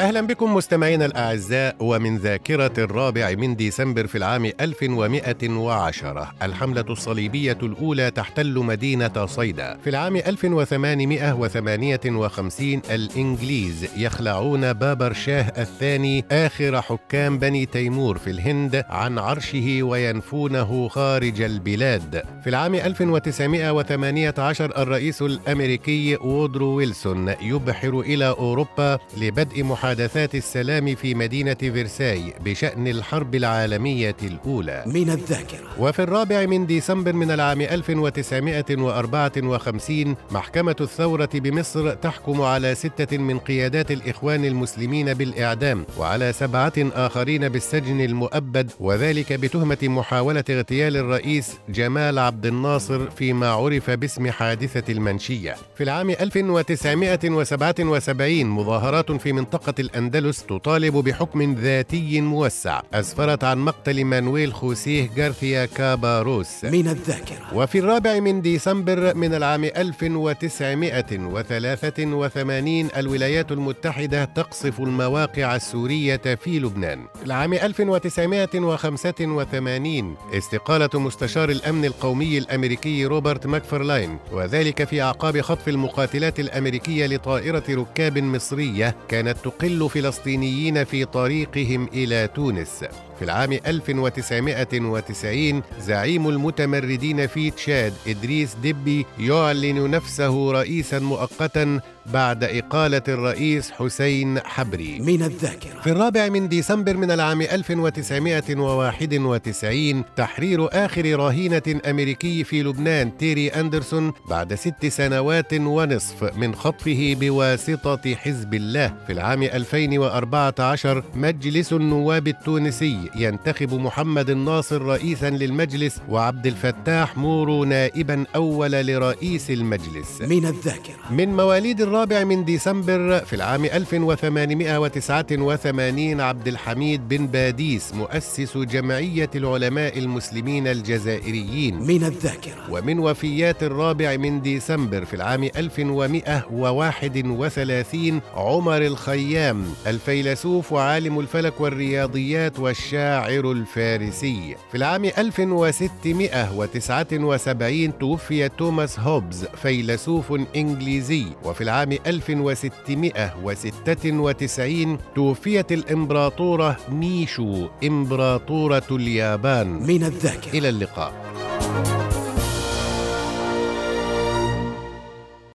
أهلا بكم مستمعينا الأعزاء ومن ذاكرة الرابع من ديسمبر في العام 1110 الحملة الصليبية الأولى تحتل مدينة صيدا. في العام 1858 الإنجليز يخلعون بابر شاه الثاني آخر حكام بني تيمور في الهند عن عرشه وينفونه خارج البلاد. في العام 1918 الرئيس الأمريكي وودرو ويلسون يبحر إلى أوروبا لبدء محادثات محادثات السلام في مدينة فرساي بشأن الحرب العالمية الأولى. من الذاكرة. وفي الرابع من ديسمبر من العام 1954 محكمة الثورة بمصر تحكم على ستة من قيادات الإخوان المسلمين بالإعدام وعلى سبعة آخرين بالسجن المؤبد وذلك بتهمة محاولة اغتيال الرئيس جمال عبد الناصر فيما عرف باسم حادثة المنشية. في العام 1977 مظاهرات في منطقة الأندلس تطالب بحكم ذاتي موسع. أسفرت عن مقتل مانويل خوسيه غارثيا كاباروس. من الذاكرة. وفي الرابع من ديسمبر من العام 1983 الولايات المتحدة تقصف المواقع السورية في لبنان. العام 1985 استقالة مستشار الأمن القومي الأمريكي روبرت ماكفرلاين وذلك في أعقاب خطف المقاتلات الأمريكية لطائرة ركاب مصرية كانت تقل فلسطينيين في طريقهم إلى تونس. في العام 1990 زعيم المتمردين في تشاد إدريس دبي يعلن نفسه رئيسا مؤقتا بعد إقالة الرئيس حسين حبري. من الذاكرة. في الرابع من ديسمبر من العام 1991 تحرير آخر رهينة أمريكي في لبنان تيري أندرسون بعد ست سنوات ونصف من خطفه بواسطة حزب الله. في العام 2014 مجلس النواب التونسي ينتخب محمد الناصر رئيسا للمجلس وعبد الفتاح مورو نائبا أول لرئيس المجلس. من الذاكرة. من مواليد الرابع من ديسمبر في العام 1889 عبد الحميد بن باديس مؤسس جمعية العلماء المسلمين الجزائريين. من الذاكرة. ومن وفيات الرابع من ديسمبر في العام 1131 عمر الخيام الفيلسوف وعالم الفلك والرياضيات والشاعر الفارسي. في العام 1679 توفي توماس هوبز فيلسوف إنجليزي. وفي العام 1696 توفيت الإمبراطورة ميشو إمبراطورة اليابان. من الذاكرة. إلى اللقاء.